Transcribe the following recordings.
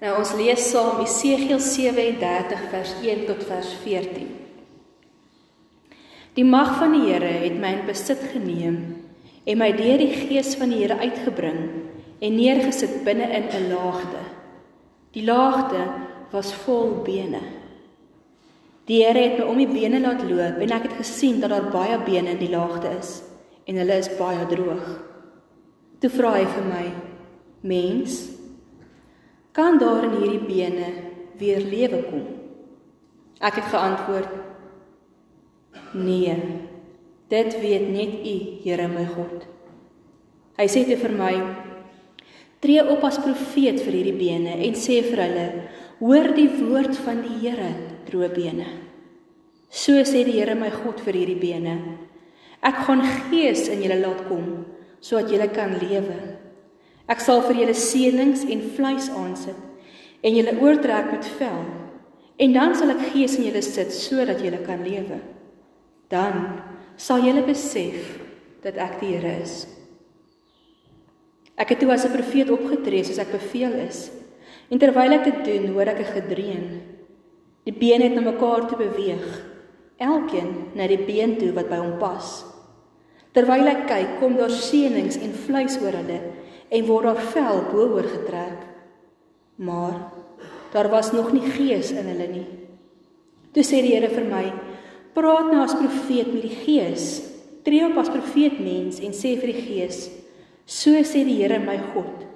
Nou ons lees saam Esegiel 37 vers 1 tot vers 14. Die mag van die Here het my in besit geneem en my deur die gees van die Here uitgebring en neergesit binne in 'n laagte. Die laagte was vol bene. Die Here het my om die bene laat loop en ek het gesien dat daar baie bene in die laagte is en hulle is baie droog. Toe vra hy vir my: "Mens, kan daar in hierdie bene weer lewe kom?" Ek het geantwoord: "Nee. Dit weet net U, Here my God." Hy sê te vir my: "Tree op as profeet vir hierdie bene en sê vir hulle: Hoor die woord van die Here, droë bene. So sê die Here my God vir hierdie bene: Ek gaan gees in julle laat kom sodat julle kan lewe. Ek sal vir julle seënings en vleis aansit en julle oortrek met vel. En dan sal ek gees in julle sit sodat julle kan lewe. Dan sal julle besef dat ek die Here is. Ek het toe as 'n profeet opgetree soos ek beveel is. En terwyl ek dit doen, hoor ek 'n gedreun. Die bene het na mekaar toe beweeg, elkeen na die been toe wat by hom pas. Terwyl ek kyk, kom daar seënings en vleis oor hulle en word daar vel bo-oor getrek. Maar daar was nog nie gees in hulle nie. Toe sê die Here vir my: "Praat nou as profeet met die gees. Tree op as profeet mens en sê vir die gees: So sê die Here my God: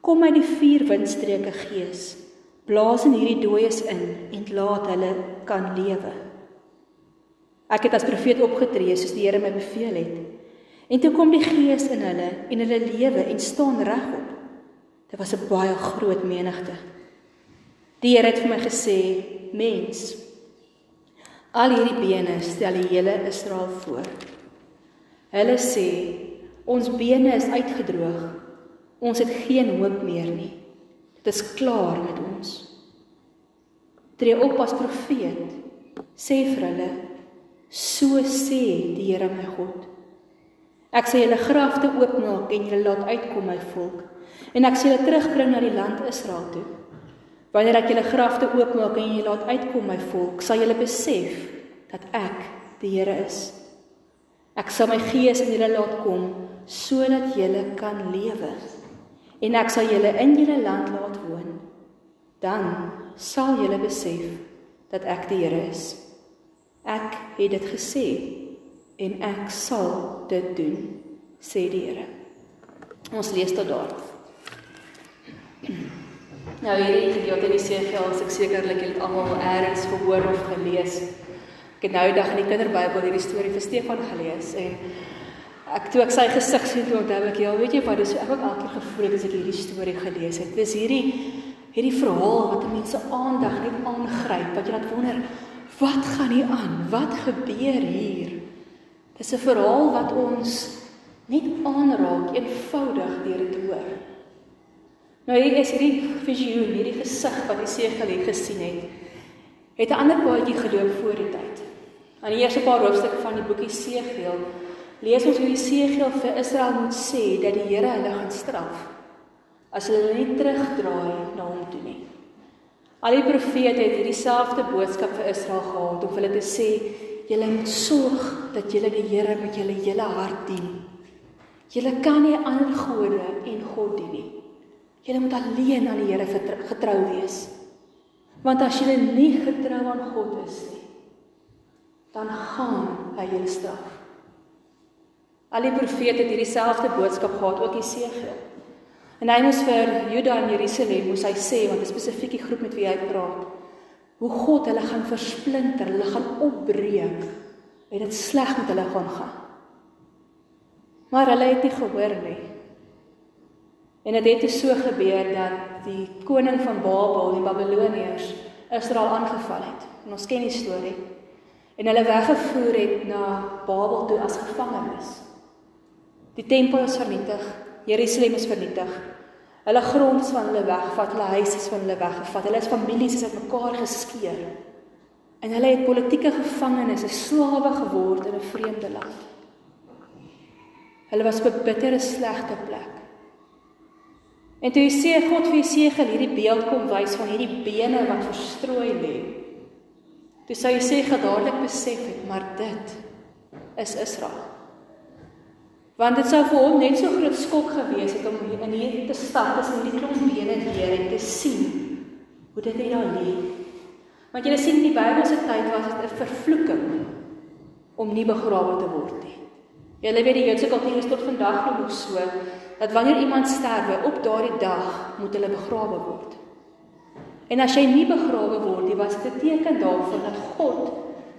Kom uit die vier windstreke gees. Blaas in hierdie dooies in en laat hulle kan lewe." Ek het as profeet opgetree soos die Here my beveel het. En toe kom die gees in hulle en hulle lewe en staan regop. Dit was 'n baie groot menigte. Die Here het vir my gesê: "Mens, al hierdie bene stel die hele Israel voor. Hulle sê: Ons bene is uitgedroog. Ons het geen hoop meer nie. Dit is klaar met ons." Tree op as profeet. Sê vir hulle: So sê die Here my God. Ek sê julle grafte oopmaak en julle laat uitkom my volk en ek sê julle terugbring na die land Israel toe. Wanneer ek julle grafte oopmaak en julle laat uitkom my volk, sal julle besef dat ek die Here is. Ek sal my gees in julle laat kom sodat julle kan lewe en ek sal julle in julle land laat woon. Dan sal julle besef dat ek die Here is. Ek het dit gesê en ek sal dit doen, sê die Here. Ons lees tot daar. Nou hierdie gedeelte in die Segiel, ek sekerlik het almal eers gehoor of gelees. Ek het nou eendag in die kinderbybel hierdie storie vir Stefan gelees en ek toe ek sy gesig sien toe onthou ek, ja, weet jy wat, dis ek ook elke keer gevoel het as ek hierdie storie gelees het. Dis hierdie hierdie verhaal wat mense aandag net aangryp, wat jy laat wonder, Wat gaan hier aan? Wat gebeur hier? Dis 'n verhaal wat ons net aanraak eenvoudig deur dit hoor. Nou hier is hierdie visioen, hierdie gesig wat Esegiel hier gesien het. Het 'n ander paadjie geloop voor die tyd. Aan die eerste paar hoofstukke van die boekie Esegiel lees ons hoe Esegiel vir Israel moet sê dat die Here hulle gaan straf as hulle nie terugdraai na hom toe nie. Al die profete het hierdie selfde boodskap vir Israel gehad om hulle te sê julle moet sorg dat julle die Here met julle hele hart dien. Julle kan nie ander gode en God dien nie. Julle moet alleen aan die Here getrou wees. Want as julle nie getrou aan God is nie, dan gaan hy julle straf. Al die profete het hierdie selfde boodskap gehad, ook Jesegiel. En hy moes vir Juda en Jerusalem moes hy sê want 'n spesifieke groep met wie hy praat. Hoe God hulle gaan versplinter, hulle gaan opbreek. En dit sleg met hulle gaan gaan. Maar hulle het nie gehoor nie. En dit het, het so gebeur dat die koning van Babel, die Babiloniërs, Israel aangeval het. En ons ken die storie. En hulle weggevoer het na Babel toe as gevangenes. Die tempel is vernietig, Jerusalem is vernietig. Hulle grond is van hulle weggevat, hulle huise is van hulle weggevat. Hulle is families is uitmekaar geskeur. En hulle het politieke gevangenes, 'n slawe geword in 'n vreemde land. Hulle was op 'n bittere slegte plek. En toe sê God vir Jesegiel hierdie beeld kom wys van hierdie bene wat verstrooi lê. Toe sê Jesegiel dadelik besef het, maar dit is Israel. Want dit sou vir hom net so groot skok gewees het om in hier te stap tussen hierdie klomp bene deur en te sien hoe dit net daar lê. Want jy sien in die Bybelse tyd was dit 'n vervloeking om nie begrawe te word nie. Julle weet die Joodse kultuur is tot vandag nog so dat wanneer iemand sterwe op daardie dag moet hulle begrawe word. En as jy nie begrawe word nie, was dit 'n teken daarvan dat God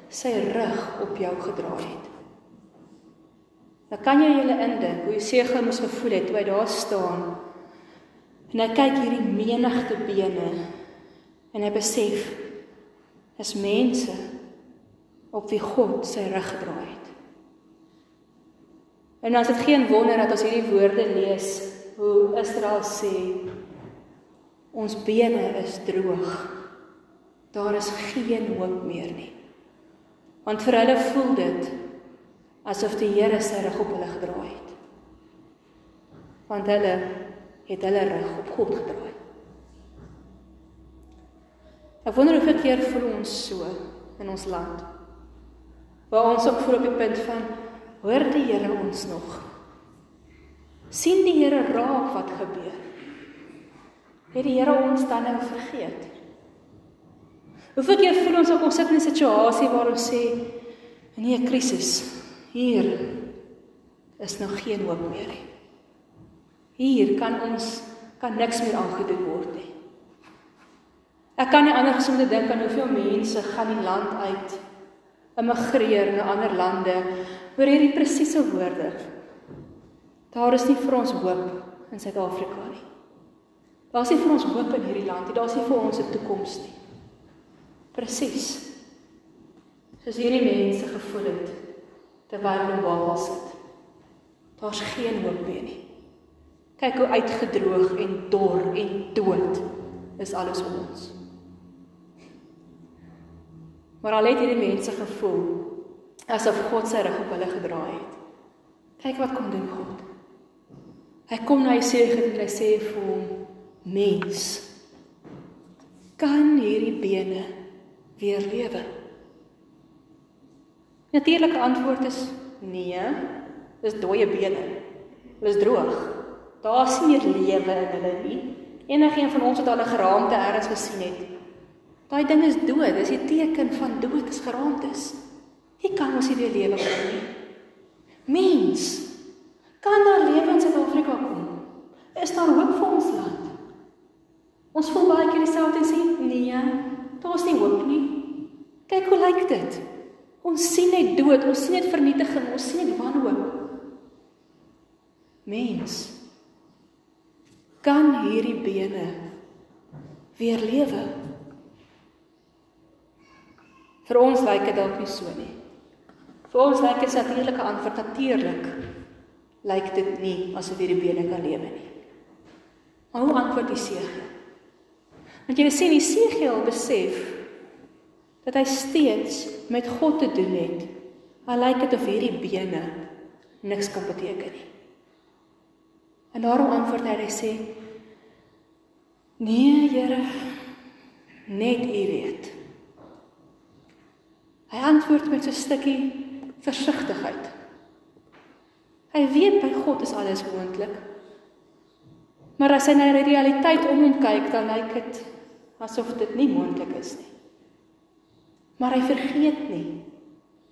sy rug op jou gedraai het. Dan kan jy julle indink hoe Jesegiel moes gevoel het toe hy daar staan en hy kyk hierdie menigte bene en hy besef is mense op wie God sy rug gedraai het. En as dit geen wonder dat ons hierdie woorde lees hoe Israel sê ons bene is droog. Daar is geen hoop meer nie. Want vir hulle voel dit asof die Here sy rug op hulle gedraai het. Want hulle het hulle rug op God gedraai. Ek wonder hoeveel keer voel ons so in ons land. Waar ons ook voel op die punt van Hoor die Here ons nog? sien die Here raak wat gebeur? Het die Here ons dan nou vergeet? Hoeveel keer voel ons op ons sit in 'n situasie waar ons sê nee, 'n krisis. Hier is nou geen hoop meer nie. Hier kan ons kan niks meer aangedoen word nie. Ek kan nie anders om te dink aan hoeveel mense gaan die land uit immigreer na ander lande oor hierdie presiese woorde. Daar is nie vir ons hoop in Suid-Afrika nie. Daar's nie vir ons hoop in hierdie land nie. Daar's nie vir ons 'n toekoms nie. Presies. Soos hierdie mense gevoel het terwyl hulle wapel sit. Daar's geen hoop meer nie. Kyk hoe uitgedroog en dor en dood is alles om ons. Maar al het hierdie mense gevoel asof God sy rug op hulle gedraai het. Kyk wat kom doen God. Hy kom na Jesaja en hy sê vir hom: "Mens, kan hierdie bene weer lewe?" Natuurlike antwoord is: "Nee, dis dooie bene. Hulle is droog. Daar's nie meer lewe in hulle nie. Enigeen van ons wat 'n geraamte ergens gesien het, Daai ding is dood. Dis 'n teken van dood is geraamd is. Jy kan mos nie weer lewe bring nie. Mens, kan daar lewe in Suid-Afrika kom? Is daar hoop vir ons land? Ons voel baie keer dieselfde sê, nee, daar's nie hoop nie. Kyk hoe lyk dit? Ons sien net dood, ons sien net vernietiging, ons sien net wanhoop. Mens, kan hierdie bene weer lewe? Vir ons lyk dit dalk nie so nie. Vir ons lyk dit natuurlike antwoord natuurlik. Lyk dit nie asof hierdie bene kan lewe nie. Maar hoe antwoord die Segiel? Want jy sien die Segiel besef dat hy steeds met God te doen het. Al lyk dit of hierdie bene niks kan beteken nie. En daarom antwoord hy en sê: "Nee, Here, net U weet." Hy antwoord met so 'n stukkie versigtigheid. Hy weet by God is alles moontlik. Maar as hy na die realiteit om hom kyk, dan lyk dit asof dit nie moontlik is nie. Maar hy vergeet nie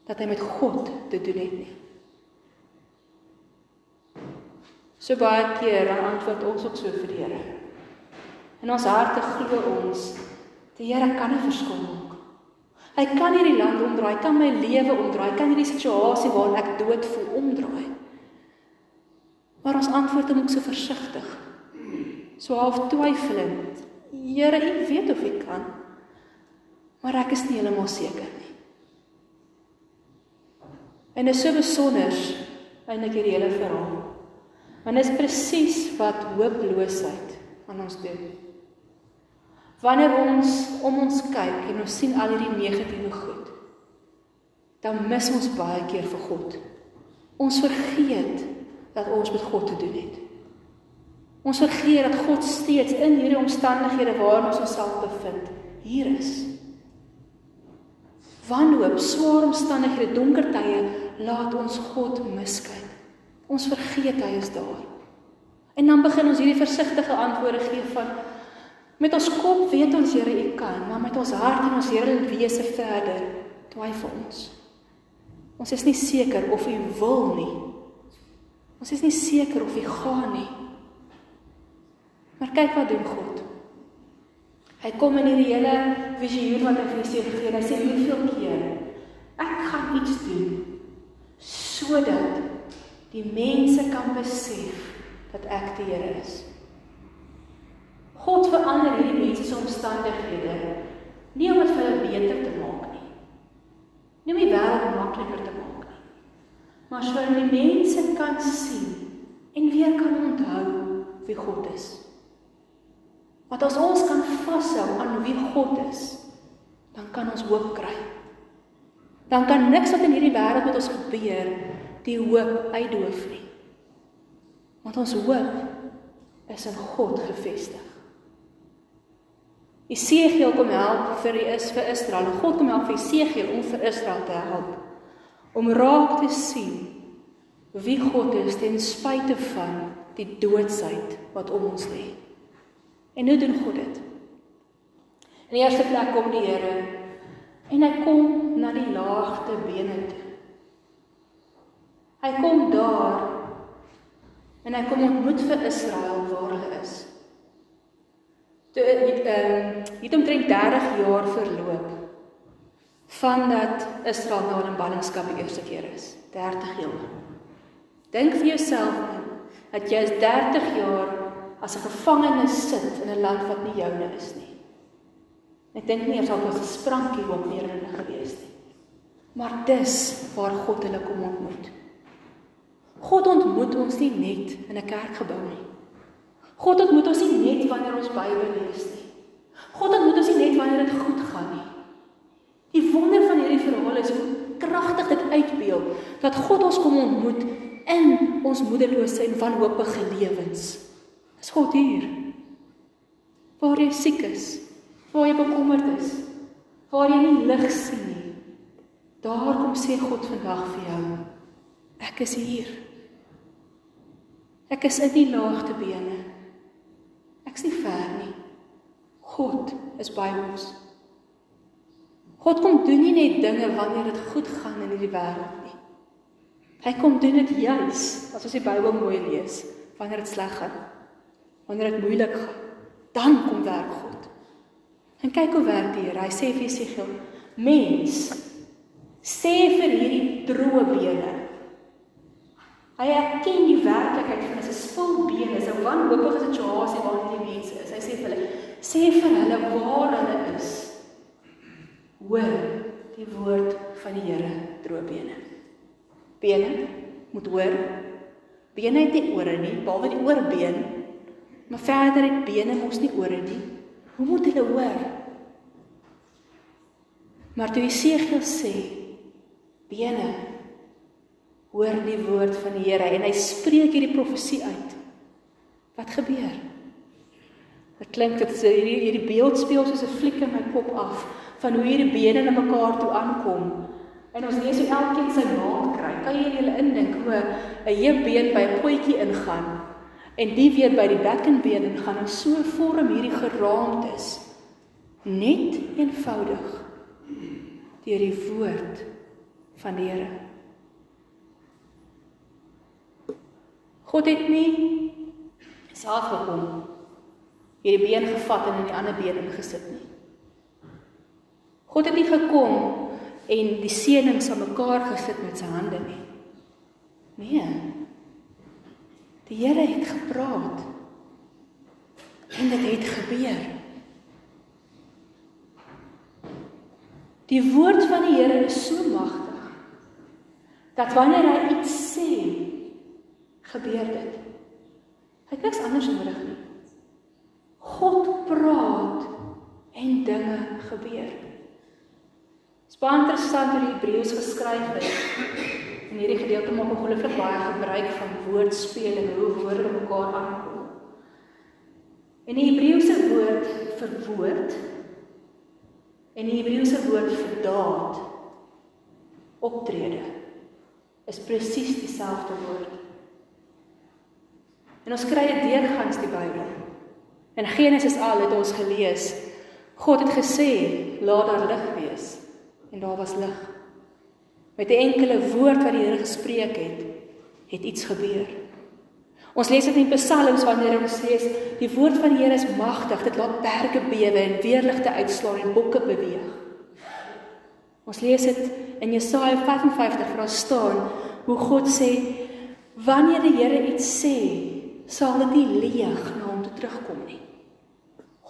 dat hy met God te doen het nie. So baie keer dan antwoord ons ook so vir die Here. In ons harte glo ons die Here kan nie verskil nie. Hy kan hierdie land omdraai, kan my lewe omdraai, kan hierdie situasie waarin ek dood voel omdraai. Maar ons antwoord hom ook so versigtig. So half twyfelend. Here, U weet of U kan. Maar ek is nie heeltemal seker nie. En dit is so besonder eintlik hierdie hele verhaal. Want dit is presies wat hooploosheid aan ons doen. Wanneer ons om ons kyk en ons sien al hierdie negatiewe goed, dan mis ons baie keer vir God. Ons vergeet dat ons met God te doen het. Ons vergeet dat God steeds in hierdie omstandighede waarin ons onsself bevind, hier is. Wanhoop, swaar omstandighede, donker tye laat ons God miskyk. Ons vergeet hy is daar. En dan begin ons hierdie versigtige antwoorde gee van met ons kop weet ons Here U kan, maar met ons hart en ons Here wese verder twyfel ons. Ons is nie seker of U wil nie. Ons is nie seker of U gaan nie. Maar kyk wat doen God. Hy kom in hierdie hele visioen wat hy vir sy gee. Hy sê hoeveel keer ek gaan iets doen sodat die mense kan besef dat ek die Here is. God verander hierdie mense se omstandighede nie om dit vir hulle beter te maak nie. Nie om die wêreld makliker te maak nie. Maar sodat die mense kan sien en weer kan onthou wie God is. Want as ons kan vashou aan wie God is, dan kan ons hoop kry. Dan kan niks wat in hierdie wêreld met ons gebeur die hoop uitdoof nie. Want ons hoop is in God gefestig. Esegiel kom help vir die is vir Israel. God kom help vir Esegiel om vir Israel te help om raak te sien wie God is ten spyte van die doodsheid wat om ons lê. En hoe doen God dit? In die eerste plek kom die Here en hy kom na die laagte bene toe. Hy kom daar en hy kom ontmoet vir Israel waar hulle is. Toe het ehm het omtrent 30 jaar verloop vandat Israel na in ballingskap die eerste keer is. 30 jaar. Dink vir jouself dat jy is 30 jaar as 'n gevangene sit in 'n land wat nie joune is nie. Ek dink nie eers al was 'n sprankie op meer hulle gewees nie. Maar dis waar God hulle kom ontmoet. God ontmoet ons nie net in 'n kerkgebou nie. God ontmoet ons nie net wanneer ons Bybel lees nie. God ontmoet ons nie net wanneer dit goed gaan nie. Die wonder van hierdie verhaal is hoe kragtig dit uitbeeld dat God ons kom ontmoet in ons moederlose en wanhoopige lewens. Is God hier? Waar jy siek is, waar jy bekommerd is, waar jy nie lig sien nie. Daar kom sê God vandag vir jou. Ek is hier. Ek is in die laagte bene. Ek's nie ver nie. God is by ons. God kom doen nie net dinge wanneer dit goed gaan in hierdie wêreld nie. Hy kom doen dit juis as ons die Bybel mooi lees wanneer dit sleg gaan wanneer dit moeilik gaan, dan kom werk God. En kyk hoe werk die Here. Hy sê vir Jesegiel: "Mens, sê vir hierdie droë bene." Hy erken die werklikheid van 'n spul bene, 'n wanhoopige situasie waarin die mense is. Hy sê vir hulle: "Sê vir hulle waar hulle is." Hoor die woord van die Here, droë bene. Bene moet hoor. Bene het nie ore nie, behalwe die oorbeen Maar verder het bene mos nie ore nie. Hoe moet hulle hoor? Maar toe Jesegiel sê, bene hoor die woord van die Here en hy spreek hierdie profesie uit. Wat gebeur? Dit klink dit sê hierdie hierdie beeld speel soos 'n fliek in my kop af van hoe hierdie bene na mekaar toe aankom. En ons lees hoe elkeen sy maat kry. Kan jy julle indink hoe 'n heupbeen by 'n potjie ingaan en die weer by die bekkenbeen en gaan en so vorm hierdie geraamtes net eenvoudig deur die woord van die Here. God het nie self gekom hierdie been gevat en in die ander been ingesit nie. God het nie gekom en die seënings aan mekaar gesit met sy hande nie. Nee. Die Here het gepraat. En dit het gebeur. Die woord van die Here is so magtig dat wanneer hy iets sê, gebeur dit. Hy het niks anders nodig nie. God praat en dinge gebeur. Dit is baie interessant hoe die Hebreëus geskryf is. In hierdie gedeelte maak ongelooflik baie gebruik van woordspeling, hoe woorde mekaar aankom. En die Hebreëse woord vir woord en die Hebreëse woord vir daad optrede is presies dieselfde woord. En ons kry dit deurgangs die Bybel. In Genesis al het ons gelees God het gesê laat daar lig wees en daar was lig. Met 'n enkele woord wat die Here gespreek het, het iets gebeur. Ons lees dit in Psalms wanneer ons sê die woord van die Here is magtig, dit laat berge bewe en weerligte uitslaan en bokke beweeg. Ons lees dit in Jesaja 55 waar staan hoe God sê wanneer die Here iets sê, sal dit nie leeg na hom toe terugkom nie.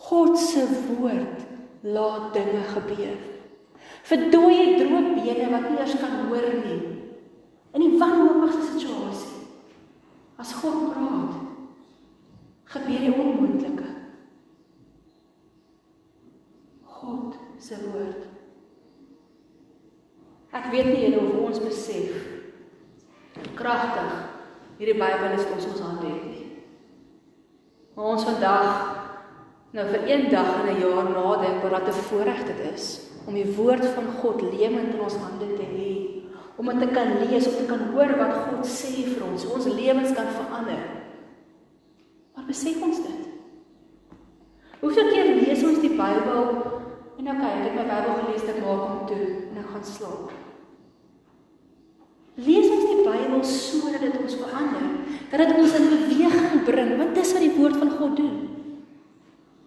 God se woord laat dinge gebeur. Vir dooie droë bene wat nie eers kan hoor nie. In die wanhoopigste situasie. As God praat, gebeur die onmoontlike. God se woord. Ek weet nie julle of ons besef kragtig hierdie Bybel is ons ons hande het nie. Maar ons vandag nou vir een dag in 'n jaar nadink wat 'n voorreg dit is om die woord van God lewend in ons hande te hê, om dit te kan lees of te kan hoor wat God sê vir ons, ons lewens kan verander. Maar besef ons dit? Hoeveel keer lees ons die Bybel en okay, ek het my Bybel gelees, ek maak hom toe en ek gaan slaap. Lees ons die Bybel sodat dit ons verander, dat dit ons in beweging bring, want dis wat die woord van God doen.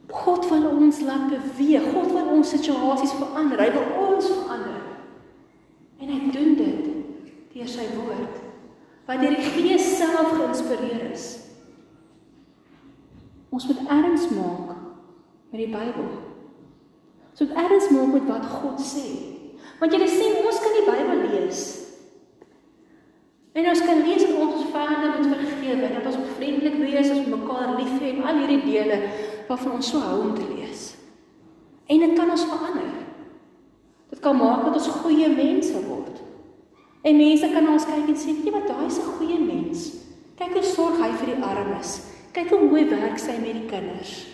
God wil ons laat beweeg. God wil ons situasies verander. Hy wil ons verander. En hy doen dit deur sy woord wat deur die Gees self geïnspireer is. Ons moet erns maak met die Bybel. So dit erns maak met wat God sê. Want jy sien ons kan die Bybel lees. En ons kan lees dat ons ons vyande moet vergewe, dat ons vriendelik wees, ons mekaar lief hê en al hierdie dele waarvan ons so hou om te lees. En dit kan ons verander. Dit kan maak dat ons goeie mense word. En mense kan na ons kyk en sê, "Jy wat daai is 'n goeie mens. Kyk hoe sorg hy vir die armes. Kyk hoe mooi werk sy met die kinders."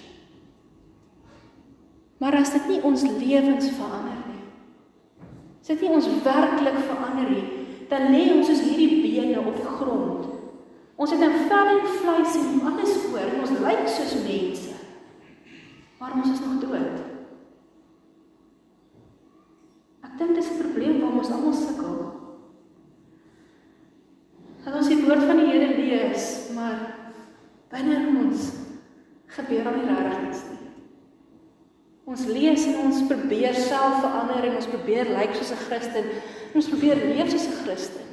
Maar as dit nie ons lewens verander nie. As dit nie ons werklik verander nie, dan lê ons soos hierdie bene op die grond. Ons het 'n vel en vleis en alles voor en ons lyk soos mense maar ons is nog dood. Ek dink dis 'n probleem waar ons almal sukkel. Dat ons die woord van die Here lees, maar binne ons gebeur al nie regtig iets nie. Ons lees en ons probeer self verander en ons probeer lyk like soos 'n Christen. Ons probeer leef soos 'n Christen.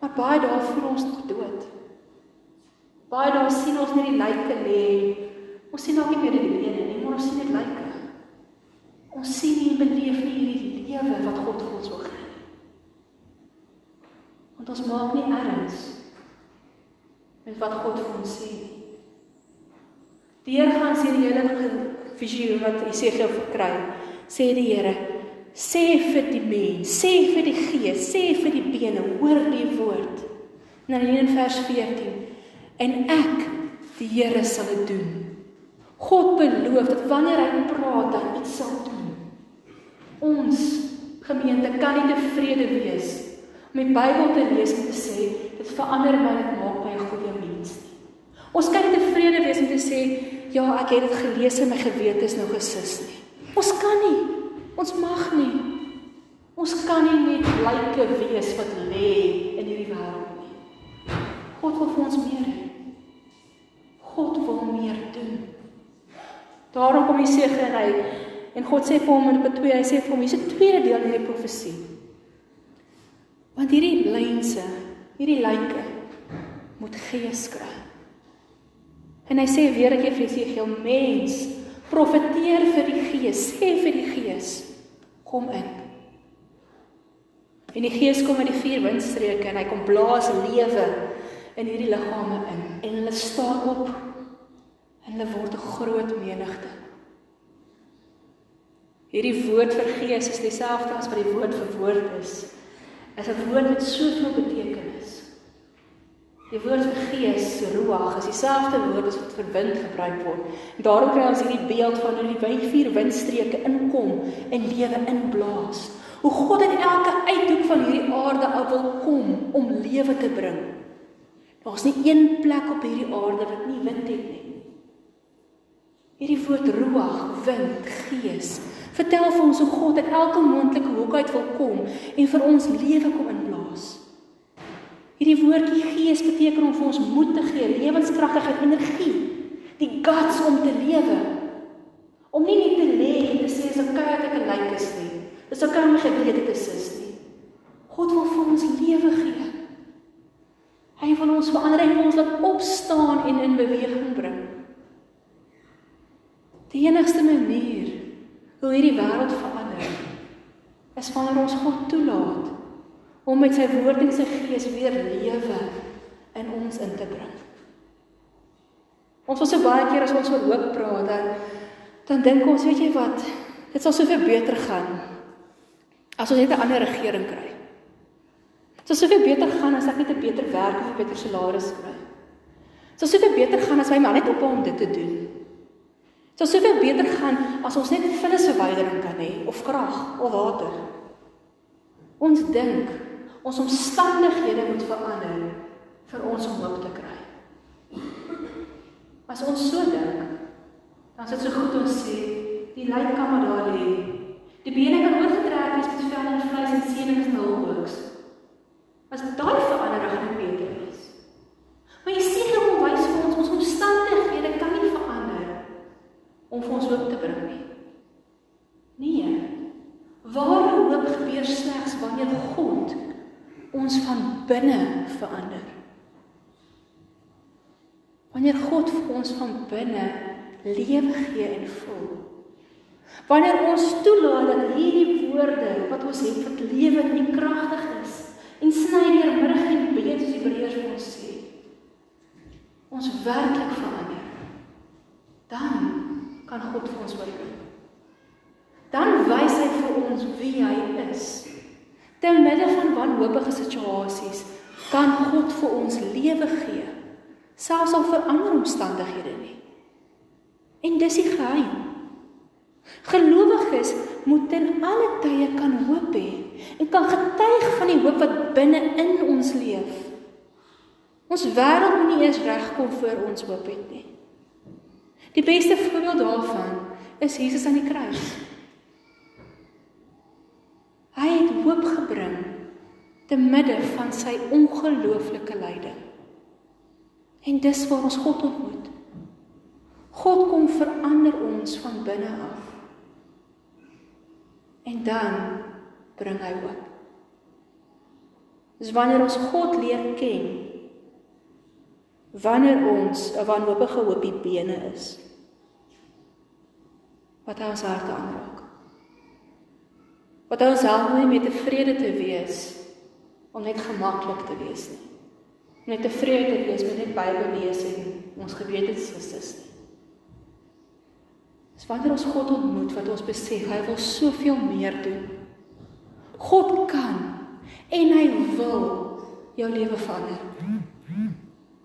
Maar baie daar voel ons nog dood. Baie daar sien ons net die lyke lê Ons sien ook nie meer die bene nie, maar ons sien dit lyk. Ons sien nie beleef nie hierdie lewe wat God vir ons wil gee. Want ons maak nie erns met wat God vir ons sê nie. Deurgaan sien die hele visioen wat Jesegiel verkry, sê die Here, sê vir die mens, sê vir die gees, sê vir die bene, hoor die woord. En dan in vers 14, en ek, die Here sal dit doen. God beloof dat wanneer hy praat, hy iets sal doen. Ons gemeente kan nie tevrede wees om die Bybel te lees en te sê dit verander my en maak my 'n goeie mens nie. Ons kan nie tevrede wees om te sê ja, ek het dit gelees en my gewete is nou gesus nie. Ons kan nie. Ons mag nie. Ons kan nie net lyke wees wat lê in hierdie wêreld nie. God wil vir ons meer Daarom kom en hy en God sê vir hom in Openbaring 2, hy sê vir hom hier's 'n tweede deel in die profesie. Want hierdie lynse, hierdie lyke moet gees kry. En hy sê weer ek vir Jesaja mens, profeteer vir die gees, sê vir die gees kom in. En die gees kom in die vier windstreke en hy kom blaas lewe in hierdie liggame in en hulle staan op en hulle word 'n groot menigte. Hierdie woord vir gees is dieselfde as wat die woord vir woord is. Is 'n woord met soveel betekenis. Die woord vir gees, ruach, is dieselfde woord as wat vir wind gebruik word. En daarom kry ons hierdie beeld van hoe die wyfier windstreke inkom en lewe inblaas. Hoe God in elke uithoek van hierdie aarde af wil kom om lewe te bring. Daar's nie een plek op hierdie aarde wat nie wind het nie. Hierdie woord ruach, wind, gees, vertel vir ons hoe God in elke moontlike hoek uit wil kom en vir ons lewe kom inblaas. Hierdie woordjie gees beteken om vir ons moed te gee, lewenskragtigheid, energie, die guts om te lewe. Om nie net te lê en te sê so kyk ek ek lyk is nie. Dis ook om gewete te sis nie. God wil vir ons lewe gee. Hy wil ons verander en ons laat opstaan en in beweging bring. Die enigste manier hoe hierdie wêreld verander is wanneer ons God toelaat om met sy woord en sy gees weer lewe in ons in te bring. Ons was so baie keer as ons oor hoop praat dan dan dink ons, weet jy wat, dit sal soveel beter gaan as ons net 'n ander regering kry. Dit sal soveel beter gaan as ek net 'n beter werk of 'n beter salaris kry. Dit sal soveel beter gaan as my man net ophou om dit te doen. Dit sal soveel beter gaan as ons net vullisverwydering kan hê of krag of water. Ons dink ons omstandighede moet verander vir ons om hoop te kry. As ons so dink, dan is dit so goed ons sê, die lyk kan maar daar lê. Die bene kan oorgetrek wees met vel en vleis en senings en hulpboks. As daai verandering nie beter is. Maar jy sien hoe wys vir ons ons omstandighede kan nie verander om vir ons hoop te bring nie. Nee. Ware hoop gebeur slegs wanneer God ons van binne verander. Wanneer God vir ons van binne lewe gee en vul. Wanneer ons toelaat dat hierdie woorde wat ons het wat lewe en kragtig is en sny deur middag en breed soos die Hebreërs vir ons sê. Ons werklik verander. Dan kan God vir ons oorkom. Dan wys hy vir ons wie hy is. Te midde van wanhoopige situasies kan God vir ons lewe gee, selfs al verander omstandighede nie. En dis die geheim. Gelowiges moet in alle tye kan hoop hê en kan getuig van die hoop wat binne in ons leef. Ons wêreld moet nie eers regkom voor ons hoop het nie. Die beste voorbeeld daarvan is Jesus aan die kruis. Hy het hoop gebring te midde van sy ongelooflike lyding. En dis waar ons God ontmoet. God kom verander ons van binne af. En dan bring hy hoop. Dis wanneer ons God leer ken, wanneer ons 'n wanhoopige hoopie bene is, wat ons harte aanraak wat ons help om met tevrede te wees om net gemaklik te wees nie. Om net tevrede te wees met net Bybel lees en ons gebede te Christus nie. Dis wanneer ons God ontmoet wat ons besef hy wil soveel meer doen. God kan en hy wil jou lewe verander.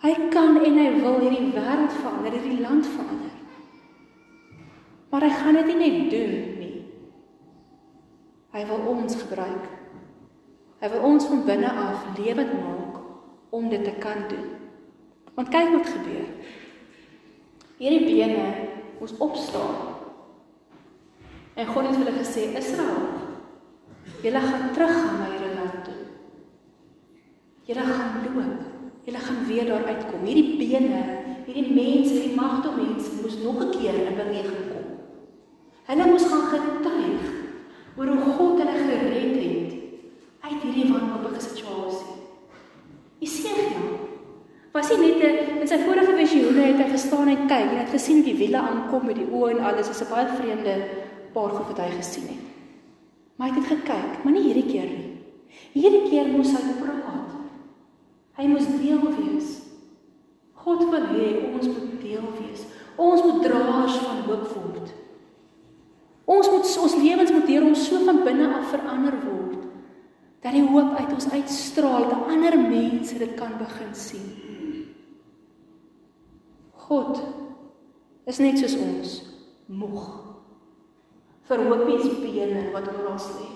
Hy kan en hy wil hierdie wêreld verander, hierdie land verander. Maar hy gaan dit nie net doen nie. Hy wil ons gebruik. Hy wil ons van binne af lewend maak om dit te kan doen. Want kyk wat gebeur. Hierdie bene moes opstaan. En God het hulle gesê: "Israel, julle gaan teruggaan na julle land toe. Julle gaan loop. Julle gaan weer daar uitkom. Hierdie bene, hierdie mense, hierdie magte mense moes nog 'n keer in beweging. Hulle moes gaan getuig oor hoe God hulle gered het uit hierdie wanhoopige situasie. Jesaja was hy net in sy vorige visioene het hy gestaan en kyk en het gesien hoe die wiele aankom met die oë en alles is 'n baie vreemde paar goed wat hy gesien het. Maar hy het gekyk, maar nie hierdie keer nie. Hierdie keer moes hy praat. Hy moes deel wees. God wil hê ons moet deel wees. Ons moet draers van hoop word. Ons ons lewens moet deur ons so van binne af verander word Dat die hoop uit ons uitstraal, dat ander mense dit kan begin sien. God is net soos ons, moeg vir hoopies bene wat oral lê.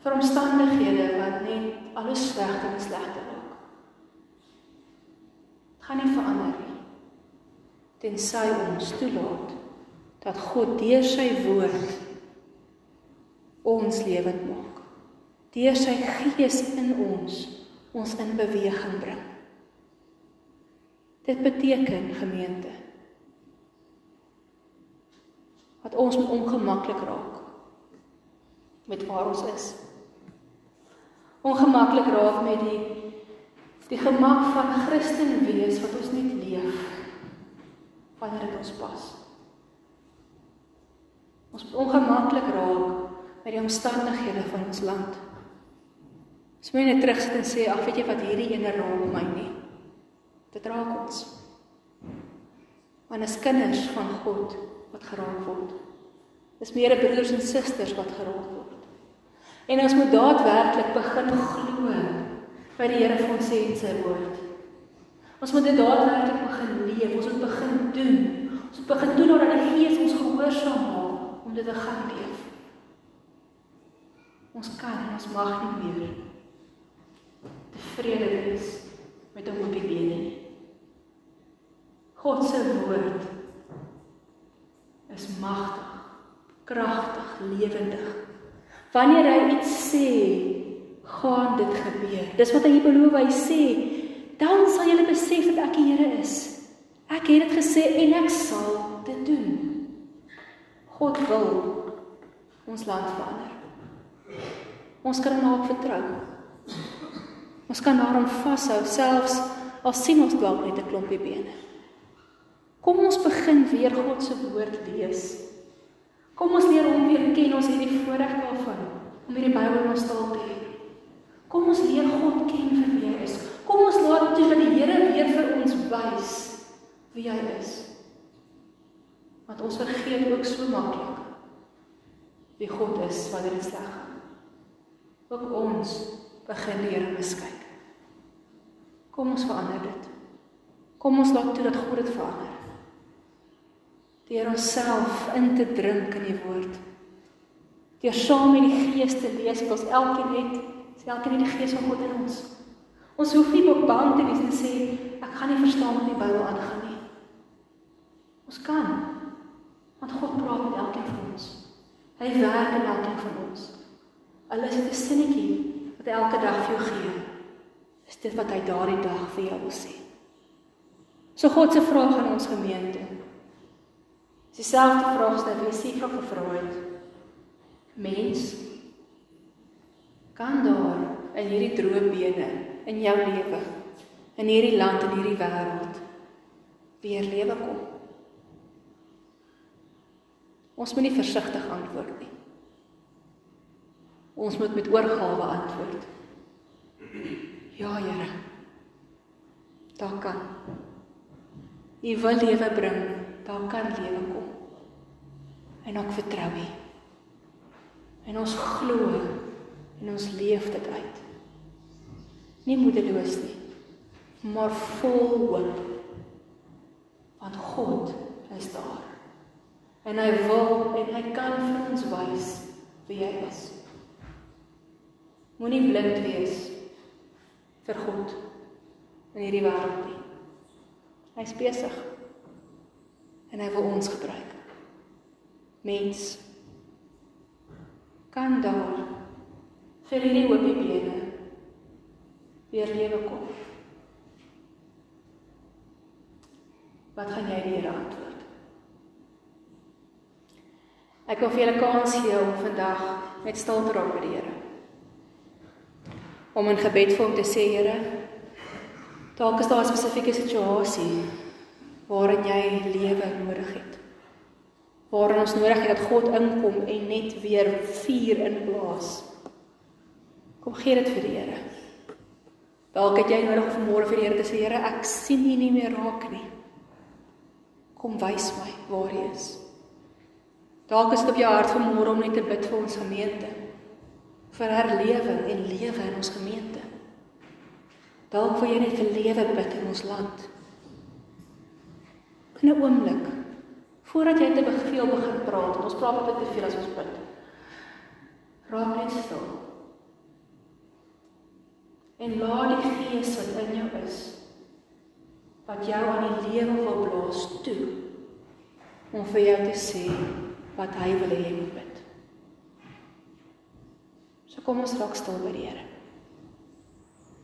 Vir omstandighede wat net alles slegter en slegter maak. Gaan nie verander nie. Tensy ons toelaat dat God deur sy woord ons lewend maak. Deur sy gees in ons ons in beweging bring. Dit beteken gemeente wat ons moet ongemaklik raak met waar ons is. Ongemaklik raak met die die gemak van Christen wees wat ons net leef wanneer dit ons pas. Ons moet ongemaklik raak met die omstandighede van ons land. Ons moet net terugsit en sê, "Ag, weet jy wat hierdie ene raak my nie." Dit raak ons. Want as kinders van God wat geraak word. Dis meer broers en susters wat geraak word. En ons moet daadwerklik begin glo wat die Here vir ons sê in sy woord. Ons moet dit daadwerklik begin leef, ons moet begin doen. Ons moet begin doen omdat die Gees ons gehoorsaam maak om dit te gaan leef. Ons kan en ons mag nie meer tevrede wees met 'n hoopie bene nie. God se woord is magtig, kragtig, lewendig. Wanneer hy iets sê, gaan dit gebeur. Dis wat hy beloof, hy sê, dan sal julle besef dat ek die Here is. Ek het dit gesê en ek sal dit doen. God wil ons land verander. Ons kan hom vertrou. Ons kan daarom vashou selfs al sien ons dalk net 'n klompie bene. Kom ons begin weer God se woord lees. Kom ons leer hom weer ken. Ons het die voorreg daarvan om hierdie Bybel in ons taal te hê. Kom ons leer God ken vir wie hy is. Kom ons laat toe dat die Here weer vir ons wys wie hy is. Want ons vergeet ook so maklik wie God is wanneer dit sleg gaan. Ook ons begin Here miskyk. Kom ons verander dit. Kom ons laat toe dat God dit verander deur onsself in te drink in die woord. Deur saam met die Gees te lees wat ons elkeen het, elkeen het die Gees van God in ons. Ons hoef nie bang te wees en sê ek gaan nie verstaan wat die Bybel aangaan nie. Ons kan want God praat met elkeen van ons. Hy werk in elkeen van ons. Al is dit 'n sinnetjie wat hy elke dag vir jou gee, is dit wat hy daardie dag vir jou wil sê. So God se vraag aan ons gemeente Dis dieselfde vraagstuk wat Jesifra gevra het. Mens kan daar in hierdie droë bene in jou lewe in hierdie land en hierdie wêreld weer lewe kom. Ons moet nie versigtig antwoord nie. Ons moet met oorgawe antwoord. Ja, Here. Daar kan. U wil lewe bring daar kan lewe kom. En ek vertrou U. En ons glo en ons leef dit uit. Nie moedeloos nie, maar vol hoop. Want God is daar. En hy wil en hy kan vir ons wys wie hy is. Moenie blind wees vir God in hierdie wêreld nie. Hy's besig en hy wil ons gebruik. Mens kan daar vir hierdie hoopie bene weer lewe kom. Wat gaan jy die Here antwoord? Ek wil vir julle kans gee om vandag met stil te raak by die Here. Om in gebed vir hom te sê, Here, dalk is daar 'n spesifieke situasie waarin jy lewe nodig het. Waarin ons nodig het dat God inkom en net weer vuur inblaas. Kom gee dit vir die Here. Dalk het jy nodig om môre vir die Here te sê, Here, ek sien U nie meer raak nie. Kom wys my waar U is. Dalk is dit op jou hart om môre om net te bid vir ons gemeente. vir herlewing en lewe in ons gemeente. Dalk wil jy net vir lewe bid in ons land. In 'n oomblik voordat jy te veel begin praat, ons praat baie te veel as ons bid. Raak net stil. En laat die Gees wat in jou is wat jou aan die lewe wil blaas toe om vir jou te sê wat hy wil hê jy moet bid. So kom ons raak stil by die Here.